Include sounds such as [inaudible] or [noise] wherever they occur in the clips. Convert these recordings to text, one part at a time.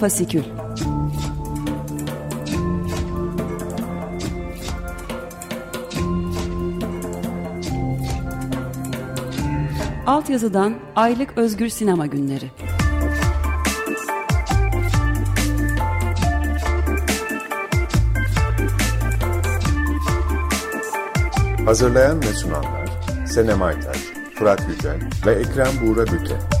Fasikül Altyazıdan Aylık Özgür Sinema Günleri Hazırlayan ve sunanlar Senem Aytaç, Fırat Yücel ve Ekrem Buğra Büte.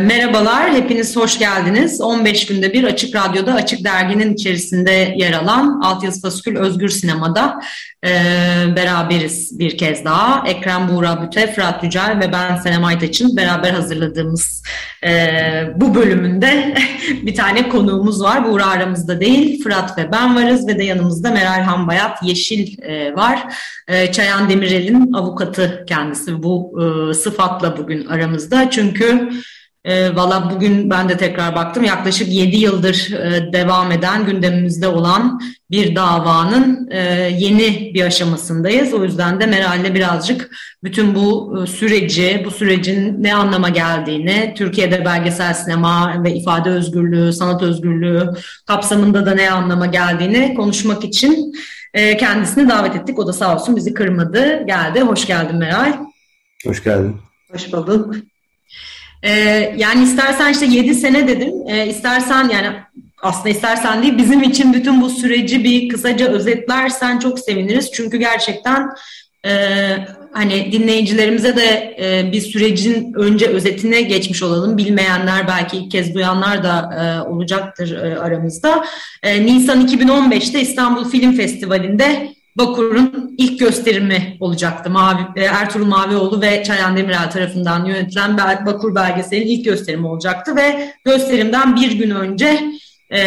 Merhabalar, hepiniz hoş geldiniz. 15 günde bir Açık Radyo'da, Açık Dergi'nin içerisinde yer alan Altyazı Fasikül Özgür Sinema'da e, beraberiz bir kez daha. Ekrem Buğra Büte, Fırat Yücel ve ben Senem Aytaç'ın beraber hazırladığımız e, bu bölümünde [laughs] bir tane konuğumuz var. Buğra aramızda değil, Fırat ve ben varız ve de yanımızda Meral Hanbayat Yeşil e, var. E, Çayan Demirel'in avukatı kendisi bu e, sıfatla bugün aramızda. Çünkü e, Valla bugün ben de tekrar baktım yaklaşık 7 yıldır e, devam eden gündemimizde olan bir davanın e, yeni bir aşamasındayız. O yüzden de Meral'le birazcık bütün bu e, süreci, bu sürecin ne anlama geldiğini, Türkiye'de belgesel sinema ve ifade özgürlüğü, sanat özgürlüğü kapsamında da ne anlama geldiğini konuşmak için e, kendisini davet ettik. O da sağ olsun bizi kırmadı, geldi. Hoş geldin Meral. Hoş geldin. Hoş bulduk. Ee, yani istersen işte 7 sene dedim. Ee, istersen yani aslında istersen değil bizim için bütün bu süreci bir kısaca özetlersen çok seviniriz. Çünkü gerçekten e, hani dinleyicilerimize de e, bir sürecin önce özetine geçmiş olalım. Bilmeyenler belki ilk kez duyanlar da e, olacaktır e, aramızda. E, Nisan 2015'te İstanbul Film Festivali'nde Bakur'un ilk gösterimi olacaktı. Mavi, e, Ertuğrul Mavioğlu ve Çayan Demirel tarafından yönetilen Bakur belgeselinin ilk gösterimi olacaktı ve gösterimden bir gün önce e,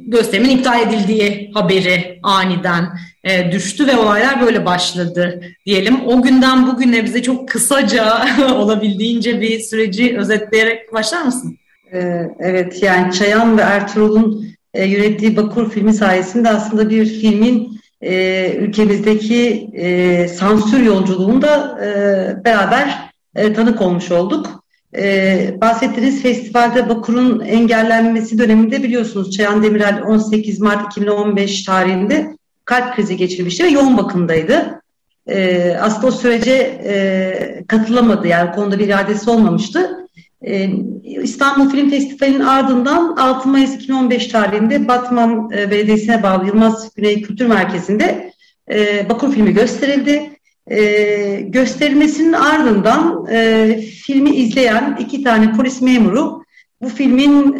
gösterimin iptal edildiği haberi aniden e, düştü ve olaylar böyle başladı diyelim. O günden bugüne bize çok kısaca [laughs] olabildiğince bir süreci özetleyerek başlar mısın? E, evet yani Çayan ve Ertuğrul'un e, yönettiği Bakur filmi sayesinde aslında bir filmin e, ülkemizdeki e, sansür yolculuğunda e, beraber e, tanık olmuş olduk. E, bahsettiğiniz festivalde Bakur'un engellenmesi döneminde biliyorsunuz Çayan Demirel 18 Mart 2015 tarihinde kalp krizi geçirmişti ve yoğun bakımdaydı. E, aslında o sürece e, katılamadı yani konuda bir iradesi olmamıştı. Ee, İstanbul Film Festivali'nin ardından 6 Mayıs 2015 tarihinde Batman e, Belediyesi'ne bağlı Yılmaz Güney Kültür Merkezi'nde e, Bakur filmi gösterildi. E, gösterilmesinin ardından filmi izleyen iki tane polis memuru bu filmin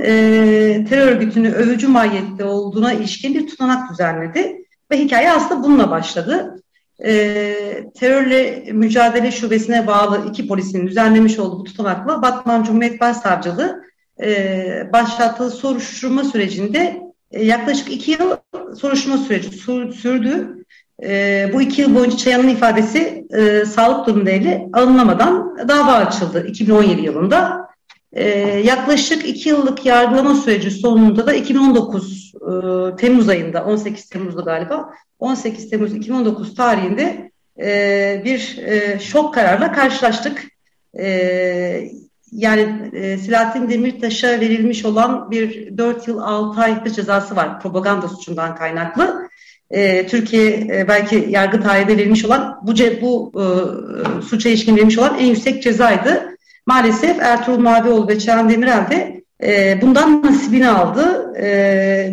terör örgütünü övücü mahiyette olduğuna ilişkin bir tutanak düzenledi. Ve hikaye aslında bununla başladı e, terörle mücadele şubesine bağlı iki polisin düzenlemiş olduğu bu tutanakla Batman Cumhuriyet Başsavcılığı e, başlattığı soruşturma sürecinde e, yaklaşık iki yıl soruşturma süreci sürdü. E, bu iki yıl boyunca Çayan'ın ifadesi e, sağlık durumu nedeniyle alınamadan dava açıldı 2017 yılında. E, yaklaşık iki yıllık yargılama süreci sonunda da 2019 e, Temmuz ayında, 18 Temmuz'da galiba, 18 Temmuz 2019 tarihinde e, bir e, şok kararla karşılaştık. E, yani e, Selahattin Demirtaş'a verilmiş olan bir 4 yıl 6 ay hapis cezası var propaganda suçundan kaynaklı. E, Türkiye e, belki yargı tarihinde verilmiş olan bu, bu e, suça ilişkin verilmiş olan en yüksek cezaydı. Maalesef Ertuğrul Mavioğlu ve Çağan Demirel de e, bundan nasibini aldı e,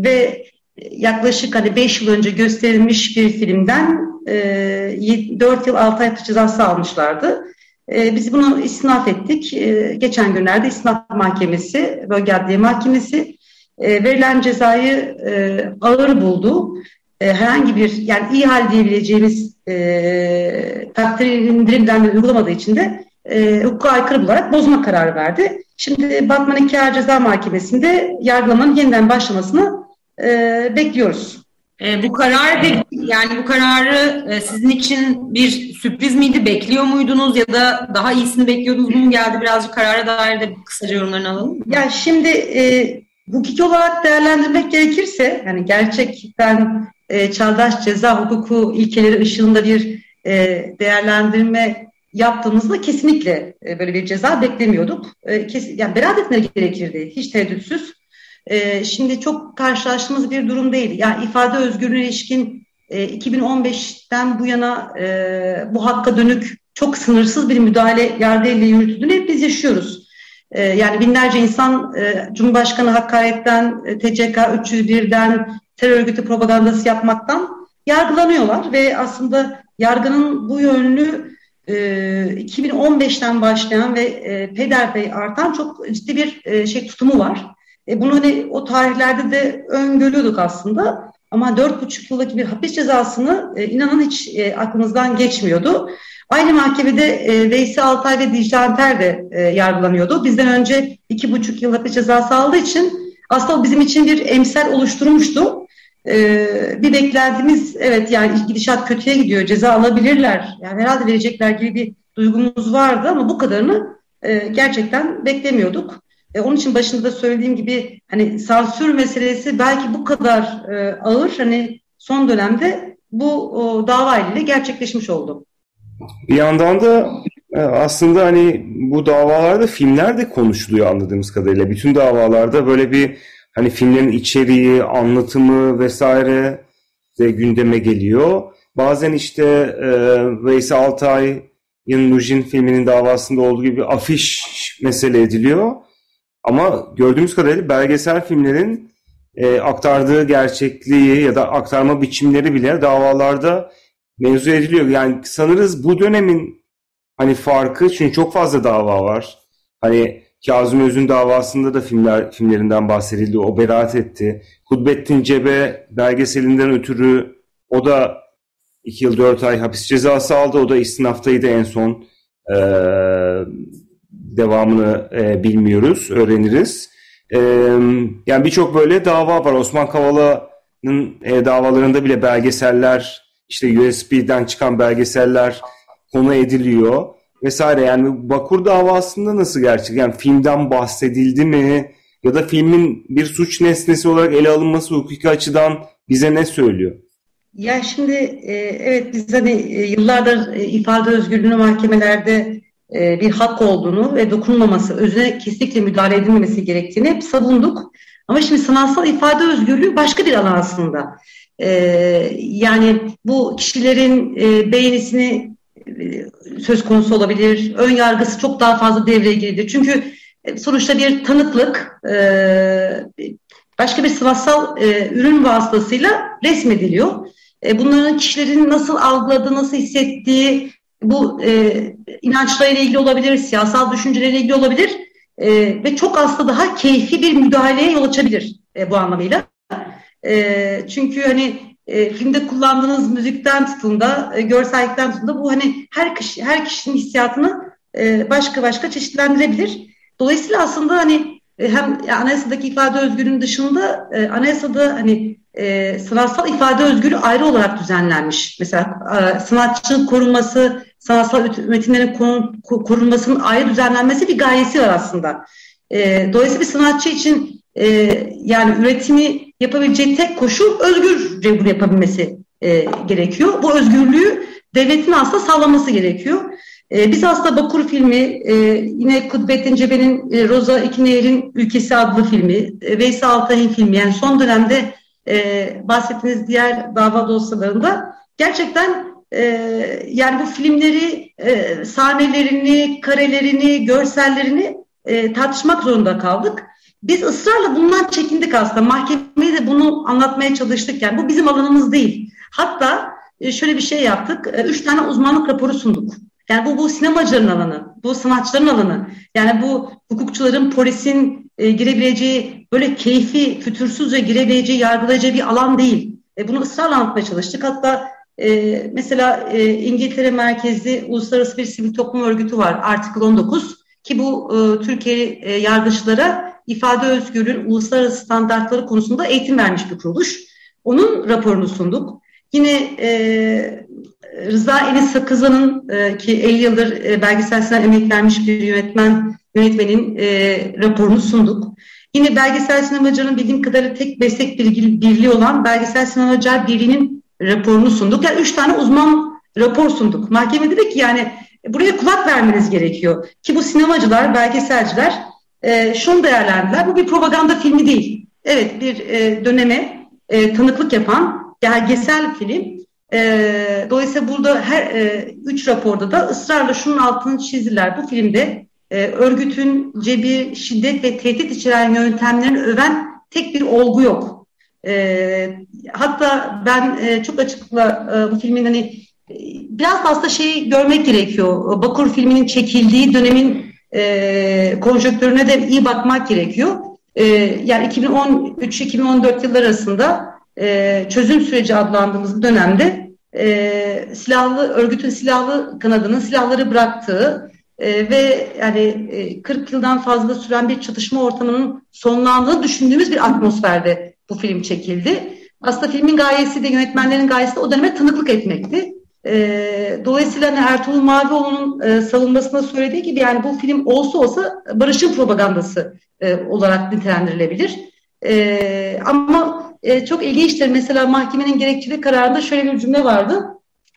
ve yaklaşık hani 5 yıl önce gösterilmiş bir filmden e, 4 yıl 6 ay cezası almışlardı. E, biz bunu istinaf ettik. E, geçen günlerde istinaf mahkemesi, bölge adliye mahkemesi e, verilen cezayı e, ağır buldu. E, herhangi bir yani iyi hal diyebileceğimiz e, takdir indirimden uygulamadığı için de e, hukuka aykırı bularak bozma kararı verdi. Şimdi Batman 2 Ağır Ceza Mahkemesi'nde yargılamanın yeniden başlamasını e, bekliyoruz. E, bu karar yani bu kararı e, sizin için bir sürpriz miydi? Bekliyor muydunuz ya da daha iyisini bekliyordunuz mu geldi? Birazcık karara dair de kısaca yorumlarını alalım mı? Ya şimdi e, hukuki olarak değerlendirmek gerekirse yani gerçekten e, çağdaş ceza hukuku ilkeleri ışığında bir e, değerlendirme yaptığımızda kesinlikle e, böyle bir ceza beklemiyorduk. E, kes, yani beraat etmeleri gerekirdi hiç tereddütsüz. E, şimdi çok karşılaştığımız bir durum değil. Yani ifade özgürlüğüne ilişkin e, 2015'ten bu yana e, bu hakka dönük çok sınırsız bir müdahale yargı ile yürütüldüğünü hep biz yaşıyoruz. E, yani binlerce insan e, Cumhurbaşkanı hakaretten, e, TCK 301'den, terör örgütü propagandası yapmaktan yargılanıyorlar ve aslında yargının bu yönlü e, 2015'ten başlayan ve e, peyderpey artan çok ciddi bir e, şey tutumu var. E, bunu hani o tarihlerde de öngörüyorduk aslında. Ama dört buçuk yıllık bir hapis cezasını e, inanın hiç e, aklımızdan geçmiyordu. Aynı mahkemede e, Veysi Altay ve Dicle Anter de e, yargılanıyordu. Bizden önce iki buçuk yıl hapis cezası aldığı için aslında bizim için bir emsal oluşturmuştu. E, bir beklentimiz evet yani gidişat kötüye gidiyor ceza alabilirler. Yani herhalde verecekler gibi bir duygumuz vardı ama bu kadarını e, gerçekten beklemiyorduk. E, onun için başında da söylediğim gibi hani sansür meselesi belki bu kadar e, ağır hani son dönemde bu o, dava ile gerçekleşmiş oldu. Bir yandan da e, aslında hani bu davalarda filmler de konuşuluyor anladığımız kadarıyla. Bütün davalarda böyle bir hani filmlerin içeriği, anlatımı vesaire de gündeme geliyor. Bazen işte e, Veysel Altay'ın Nujin filminin davasında olduğu gibi afiş mesele ediliyor. Ama gördüğümüz kadarıyla belgesel filmlerin e, aktardığı gerçekliği ya da aktarma biçimleri bile davalarda mevzu ediliyor. Yani sanırız bu dönemin hani farkı çünkü çok fazla dava var. Hani Kazım Öz'ün davasında da filmler filmlerinden bahsedildi. O beraat etti. Kudbettin Cebe belgeselinden ötürü o da 2 yıl 4 ay hapis cezası aldı. O da istinaftaydı en son. Ee, devamını e, bilmiyoruz, öğreniriz. E, yani birçok böyle dava var. Osman Kavala'nın e, davalarında bile belgeseller, işte USB'den çıkan belgeseller konu ediliyor vesaire. Yani Bakur davasında nasıl gerçek? Yani filmden bahsedildi mi? Ya da filmin bir suç nesnesi olarak ele alınması hukuki açıdan bize ne söylüyor? Ya şimdi e, evet biz hani e, yıllardır e, ifade özgürlüğünü mahkemelerde bir hak olduğunu ve dokunmaması, özüne kesinlikle müdahale edilmemesi gerektiğini hep savunduk. Ama şimdi sanatsal ifade özgürlüğü başka bir alan aslında. E, yani bu kişilerin e, beğenisini söz konusu olabilir, ön yargısı çok daha fazla devreye girebilir. Çünkü sonuçta bir tanıklık başka bir sanatsal ürün vasıtasıyla resmediliyor. Bunların kişilerin nasıl algıladığı, nasıl hissettiği, bu e, inançlarıyla ilgili olabilir, siyasal düşünceleriyle ilgili olabilir e, ve çok aslında daha keyfi bir müdahaleye yol açabilir e, bu anlamıyla. E, çünkü hani e, filmde kullandığınız müzikten tutun da, e, görsellikten tutun da bu hani her kişi her kişinin hissiyatını e, başka başka çeşitlendirebilir. Dolayısıyla aslında hani e, hem anayasadaki ifade özgürlüğünün dışında e, anayasada hani e, sanatsal ifade özgürlüğü ayrı olarak düzenlenmiş. Mesela e, sanatçının korunması, sanatsal metinlerin korunmasının ayrı düzenlenmesi bir gayesi var aslında. E, dolayısıyla bir sanatçı için e, yani üretimi yapabileceği tek koşul özgürce bunu yapabilmesi e, gerekiyor. Bu özgürlüğü devletin aslında sağlaması gerekiyor. E, biz aslında Bakur filmi, e, yine Kudbettin Cebe'nin e, Roza İkineyer'in Ülkesi adlı filmi, e, Veysel Altay'ın filmi yani son dönemde e, bahsettiğiniz diğer dava dosyalarında gerçekten e, yani bu filmleri, e, sahnelerini, karelerini, görsellerini e, tartışmak zorunda kaldık. Biz ısrarla bundan çekindik aslında. Mahkemeye de bunu anlatmaya çalıştık. Yani bu bizim alanımız değil. Hatta e, şöyle bir şey yaptık. E, üç tane uzmanlık raporu sunduk. Yani bu, bu sinemacıların alanı, bu sanatçıların alanı. Yani bu hukukçuların, polisin e, girebileceği, böyle keyfi, fütursuzca girebileceği, yargılayacağı bir alan değil. E, bunu ısrarla anlatmaya çalıştık. Hatta e, mesela e, İngiltere merkezli uluslararası bir sivil toplum örgütü var, Article 19 ki bu e, Türkiye e, yargıçlara ifade özgürlüğün uluslararası standartları konusunda eğitim vermiş bir kuruluş. Onun raporunu sunduk. Yine e, Rıza Enis Sakızan'ın e, ki 50 yıldır e, belgesel sinema emek vermiş bir yönetmen yönetmenin e, raporunu sunduk. Yine belgesel sinemacının bildiğim kadarıyla tek meslek birliği olan Belgesel Sinemacılar Birliği'nin raporunu sunduk. Yani üç tane uzman rapor sunduk. Mahkeme dedi ki yani buraya kulak vermeniz gerekiyor. Ki bu sinemacılar, belgeselciler e, şunu değerlendiler. Bu bir propaganda filmi değil. Evet bir e, döneme e, tanıklık yapan belgesel film. E, dolayısıyla burada her e, üç raporda da ısrarla şunun altını çizdiler. Bu filmde e, örgütün cebi, şiddet ve tehdit içeren yöntemlerini öven tek bir olgu yok. E, hatta ben e, çok açıkla e, bu filmin hani e, biraz fazla şeyi görmek gerekiyor. Bakur filminin çekildiği dönemin e, konjonktürüne de iyi bakmak gerekiyor. E, yani 2013-2014 yıllar arasında e, çözüm süreci adlandığımız dönemde e, silahlı örgütün silahlı kanadının silahları bıraktığı e, ve yani e, 40 yıldan fazla süren bir çatışma ortamının sonlandığını düşündüğümüz bir atmosferde bu film çekildi. Aslında filmin gayesi de yönetmenlerin gayesi de o döneme tanıklık etmekti. E, dolayısıyla hani Ertuğrul Mavioğlu'nun e, savunmasında söylediği gibi yani bu film olsa olsa barışın propagandası e, olarak nitelendirilebilir. E, ama e, çok ilginçtir. Mesela mahkemenin gerekçeli kararında şöyle bir cümle vardı.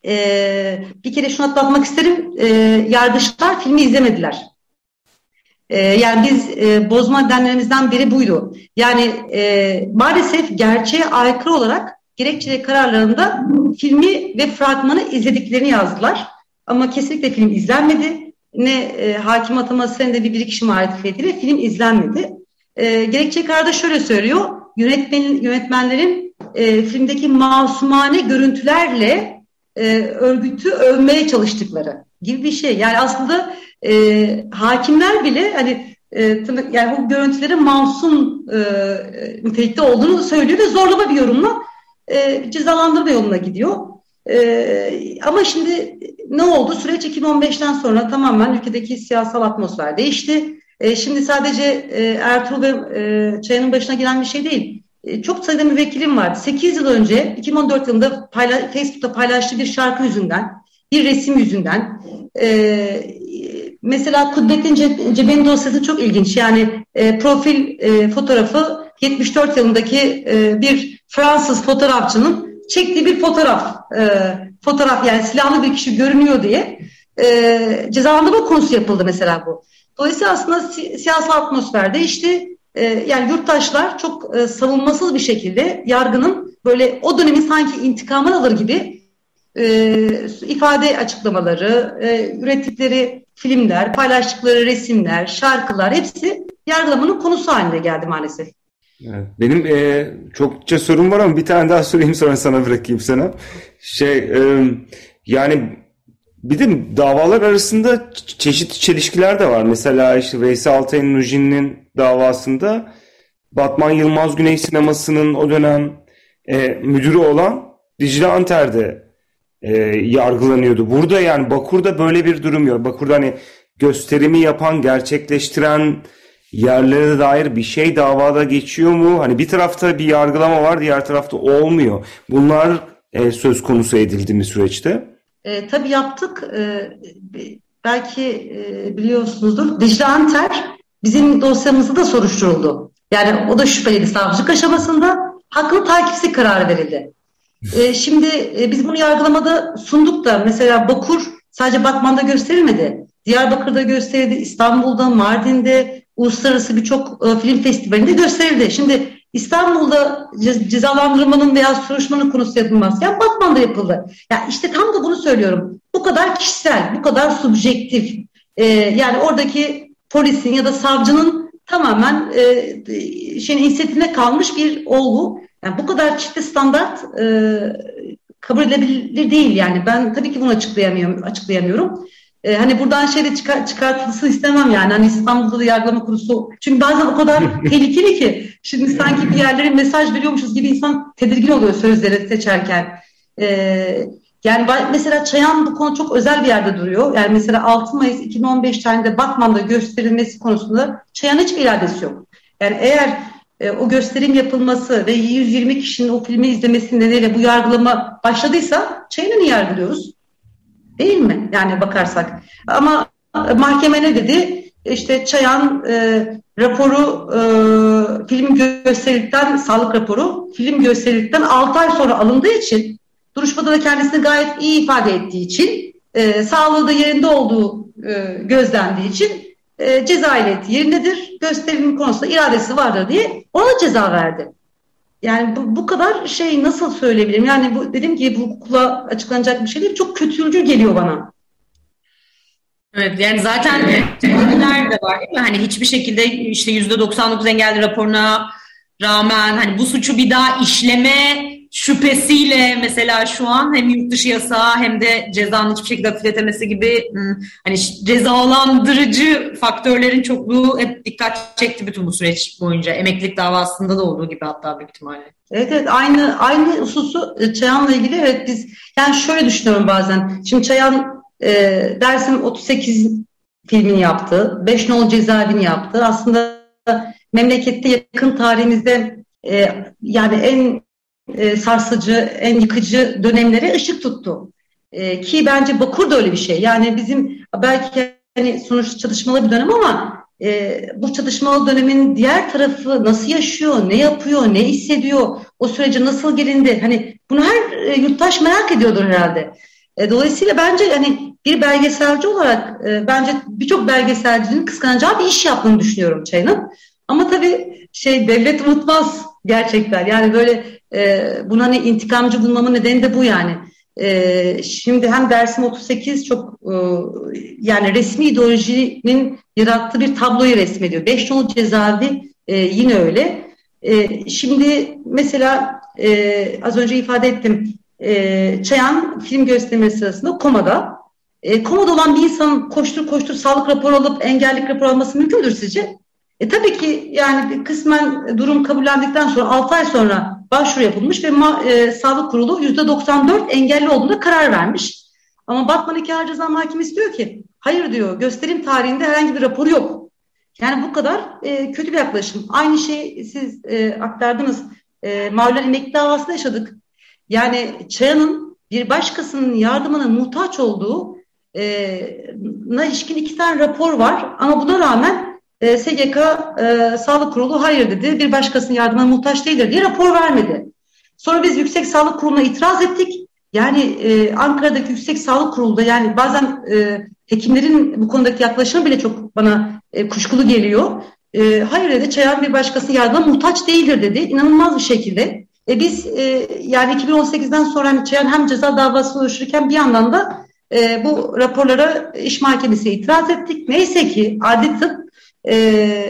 E, bir kere şunu atlatmak isterim. E, yargıçlar filmi izlemediler. E, yani biz e, bozma nedenlerimizden biri buydu. Yani e, maalesef gerçeğe aykırı olarak gerekçeli kararlarında filmi ve fragmanı izlediklerini yazdılar. Ama kesinlikle film izlenmedi. Ne e, hakim ataması ne de bir birikişim marifetiyle film izlenmedi. E, gerekçe kararda şöyle söylüyor. Yönetmen, yönetmenlerin filmdeki masumane görüntülerle örgütü övmeye çalıştıkları gibi bir şey. Yani aslında e, hakimler bile hani e, yani bu görüntülerin masum e, nitelikte olduğunu söylüyor ve zorlama bir yorumla e, cezalandırma yoluna gidiyor. E, ama şimdi ne oldu? Süreç 2015'ten sonra tamamen ülkedeki siyasal atmosfer değişti. E, şimdi sadece e, Ertuğrul ve e, Çaya'nın başına gelen bir şey değil. E, çok sayıda müvekkilim vardı. 8 yıl önce 2014 yılında payla, Facebook'ta paylaştığı bir şarkı yüzünden, bir resim yüzünden e, mesela Kudrettin Cebe'nin dosyası çok ilginç. Yani e, profil e, fotoğrafı 74 yılındaki e, bir Fransız fotoğrafçının çektiği bir fotoğraf. E, fotoğraf yani silahlı bir kişi görünüyor diye e, cezalandırma konusu yapıldı mesela bu. Dolayısıyla aslında si siyasal atmosfer değişti. E, yani yurttaşlar çok e, savunmasız bir şekilde yargının böyle o dönemin sanki intikamını alır gibi e, ifade açıklamaları, e, ürettikleri filmler, paylaştıkları resimler, şarkılar hepsi yargılamanın konusu haline geldi maalesef. Benim e, çokça sorum var ama bir tane daha sorayım sonra sana bırakayım sana. Şey e, yani bir de davalar arasında çeşitli çelişkiler de var. Mesela işte Veysel Altay'ın Nujin'in davasında Batman Yılmaz Güney Sineması'nın o dönem e, müdürü olan Dicle Anter'de e, yargılanıyordu. Burada yani Bakur'da böyle bir durum yok. Bakur'da hani gösterimi yapan, gerçekleştiren yerlere dair bir şey davada geçiyor mu? Hani bir tarafta bir yargılama var, diğer tarafta olmuyor. Bunlar e, söz konusu edildi mi süreçte? E, tabii yaptık. E, belki e, biliyorsunuzdur. Dicle Anter bizim dosyamızda da soruşturuldu. Yani o da şüpheliydi savcılık aşamasında. Hakkını takipsi kararı verildi. E, şimdi e, biz bunu yargılamada sunduk da mesela Bakur sadece Batman'da gösterilmedi. Diyarbakır'da gösterildi, İstanbul'da, Mardin'de, uluslararası birçok e, film festivalinde gösterildi. Şimdi İstanbul'da cezalandırmanın veya soruşturmanın konusu yapılmazken Batman'da yapıldı. Yani işte tam da bunu söylüyorum. Bu kadar kişisel, bu kadar subjektif. E, yani oradaki polisin ya da savcının tamamen e, şeyin inisiyatifine kalmış bir olgu. Yani bu kadar çifte standart e, kabul edilebilir değil yani. Ben tabii ki bunu açıklayamıyorum. açıklayamıyorum. E, hani buradan şey de çıkar, çıkartılsın istemem yani. Hani İstanbul'da da yargılama kurulu. Çünkü bazen o kadar [laughs] tehlikeli ki. Şimdi sanki bir yerlere mesaj veriyormuşuz gibi insan tedirgin oluyor sözleri seçerken. E, yani mesela Çayan bu konu çok özel bir yerde duruyor. Yani mesela 6 Mayıs 2015 tarihinde Batman'da gösterilmesi konusunda Çayan hiçbir iradesi yok. Yani eğer e, o gösterim yapılması ve 120 kişinin o filmi izlemesi nedeniyle bu yargılama başladıysa Çayan'ı niye yargılıyoruz? Değil mi? Yani bakarsak. Ama mahkeme ne dedi? İşte Çayan e, raporu e, film gösterildikten sağlık raporu film gösterildikten 6 ay sonra alındığı için duruşmada da kendisini gayet iyi ifade ettiği için e, sağlığı da yerinde olduğu e, gözlendiği için e, ceza ehliyeti yerindedir. Gösterimin konusunda iradesi vardır diye ona ceza verdi. Yani bu, bu kadar şey nasıl söyleyebilirim? Yani bu dedim ki bu hukukla açıklanacak bir şey değil. Çok kötücül geliyor bana. Evet yani zaten teoriler de var değil mi? Hani hiçbir şekilde işte yüzde 99 engelli raporuna rağmen hani bu suçu bir daha işleme şüphesiyle mesela şu an hem yurt dışı yasağı hem de cezanın hiçbir şekilde hafifletemesi gibi hmm, hani cezalandırıcı faktörlerin çokluğu hep dikkat çekti bütün bu süreç boyunca. Emeklilik davasında da olduğu gibi hatta büyük ihtimalle. Evet evet aynı aynı hususu e, Çayan'la ilgili evet biz yani şöyle düşünüyorum bazen. Şimdi Çayan e, Dersim 38 filmini yaptı. Beş nol cezaevini yaptı. Aslında memlekette yakın tarihimizde e, yani en e, sarsıcı, en yıkıcı dönemlere ışık tuttu. E, ki bence Bakur da öyle bir şey. Yani bizim belki hani sonuç çatışmalı bir dönem ama e, bu çatışmalı dönemin diğer tarafı nasıl yaşıyor, ne yapıyor, ne hissediyor, o sürece nasıl gelindi? Hani bunu her e, yurttaş merak ediyordur herhalde. E, dolayısıyla bence hani bir belgeselci olarak e, bence birçok belgeselcinin kıskanacağı bir iş yaptığını düşünüyorum Çay'ın. Ama tabii şey devlet unutmaz gerçekten. Yani böyle e, buna hani intikamcı bulmamın nedeni de bu yani. E, şimdi hem Dersim 38 çok e, yani resmi ideolojinin yarattığı bir tabloyu resmediyor. Beş yol cezaevi e, yine öyle. E, şimdi mesela e, az önce ifade ettim e, Çayan film gösterimi sırasında komada. E, komada olan bir insan koştur koştur sağlık raporu alıp engellik raporu alması mümkün müdür sizce? E, tabii ki yani kısmen durum kabullendikten sonra 6 ay sonra başvuru yapılmış ve ma, e, Sağlık Kurulu %94 engelli olduğunda karar vermiş. Ama Batman 2 Ağır Ceza Mahkemesi diyor ki hayır diyor gösterim tarihinde herhangi bir raporu yok. Yani bu kadar e, kötü bir yaklaşım. Aynı şey siz e, aktardınız. E, Mağlulen emekli davasında yaşadık. Yani Çayan'ın bir başkasının yardımına muhtaç olduğu e, ilişkin iki tane rapor var. Ama buna rağmen e, SGK e, Sağlık Kurulu hayır dedi. Bir başkasının yardımına muhtaç değildir diye rapor vermedi. Sonra biz Yüksek Sağlık Kurulu'na itiraz ettik. Yani e, Ankara'daki Yüksek Sağlık Kurulu'da yani bazen e, hekimlerin bu konudaki yaklaşımı bile çok bana e, kuşkulu geliyor. E, hayır dedi Çayan bir başkasının yardımına muhtaç değildir dedi. İnanılmaz bir şekilde. E, biz e, yani 2018'den sonra hani Çayan hem ceza davası oluştururken bir yandan da e, bu raporlara iş mahkemesi itiraz ettik. Neyse ki adli tıp e,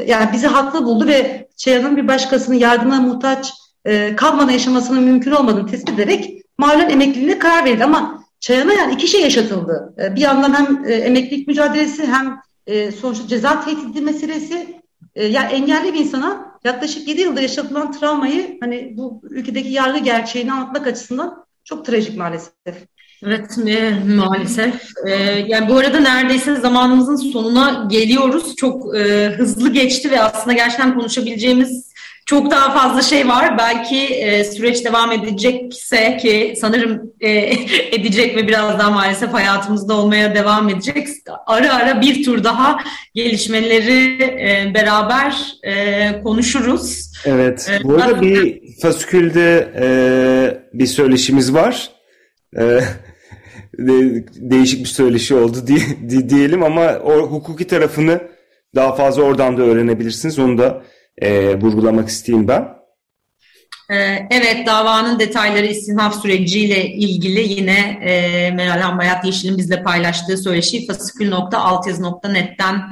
yani bizi haklı buldu ve Çayan'ın bir başkasının yardımına muhtaç e, kalmadan yaşamasının mümkün olmadığını tespit ederek mahallen emekliliğine karar verildi. Ama Çayan'a yani iki şey yaşatıldı. E, bir yandan hem e, emeklilik mücadelesi hem e, sonuçta ceza tehdidi meselesi. E, yani engelli bir insana yaklaşık 7 yılda yaşatılan travmayı hani bu ülkedeki yargı gerçeğini anlatmak açısından çok trajik maalesef. Evet e, maalesef. E, yani bu arada neredeyse zamanımızın sonuna geliyoruz. Çok e, hızlı geçti ve aslında gerçekten konuşabileceğimiz çok daha fazla şey var. Belki e, süreç devam edecekse ki sanırım e, [laughs] edecek ve biraz daha maalesef hayatımızda olmaya devam edecek. Ara ara bir tur daha gelişmeleri e, beraber e, konuşuruz. Evet. E, bu arada bir faskülde e, bir söyleşimiz var. E, de, değişik bir söyleşi oldu diye, [laughs] di, diyelim ama o hukuki tarafını daha fazla oradan da öğrenebilirsiniz. Onu da e, vurgulamak isteyeyim ben. Ee, evet, davanın detayları istinaf süreciyle ilgili yine e, Meral Hambayat Yeşil'in bizle paylaştığı söyleşi fasikül.altyazı.net'ten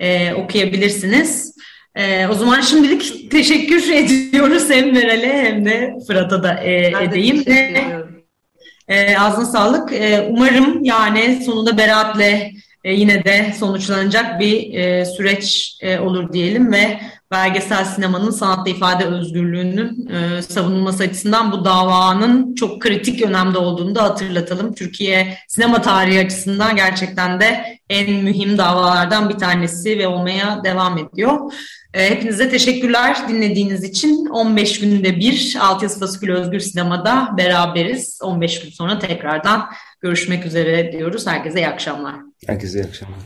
e, okuyabilirsiniz. E, o zaman şimdilik teşekkür [laughs] ediyoruz hem Meral'e hem de Fırat'a da e, ben edeyim. De e, ağzına sağlık. E, umarım yani sonunda beraatle e, yine de sonuçlanacak bir e, süreç e, olur diyelim ve belgesel sinemanın sanatta ifade özgürlüğünün e, savunulması açısından bu davanın çok kritik önemde olduğunu da hatırlatalım. Türkiye sinema tarihi açısından gerçekten de en mühim davalardan bir tanesi ve olmaya devam ediyor. E, hepinize teşekkürler dinlediğiniz için. 15 günde bir Altyazı Fasikül Özgür Sinema'da beraberiz. 15 gün sonra tekrardan görüşmek üzere diyoruz. Herkese iyi akşamlar. Herkese iyi akşamlar.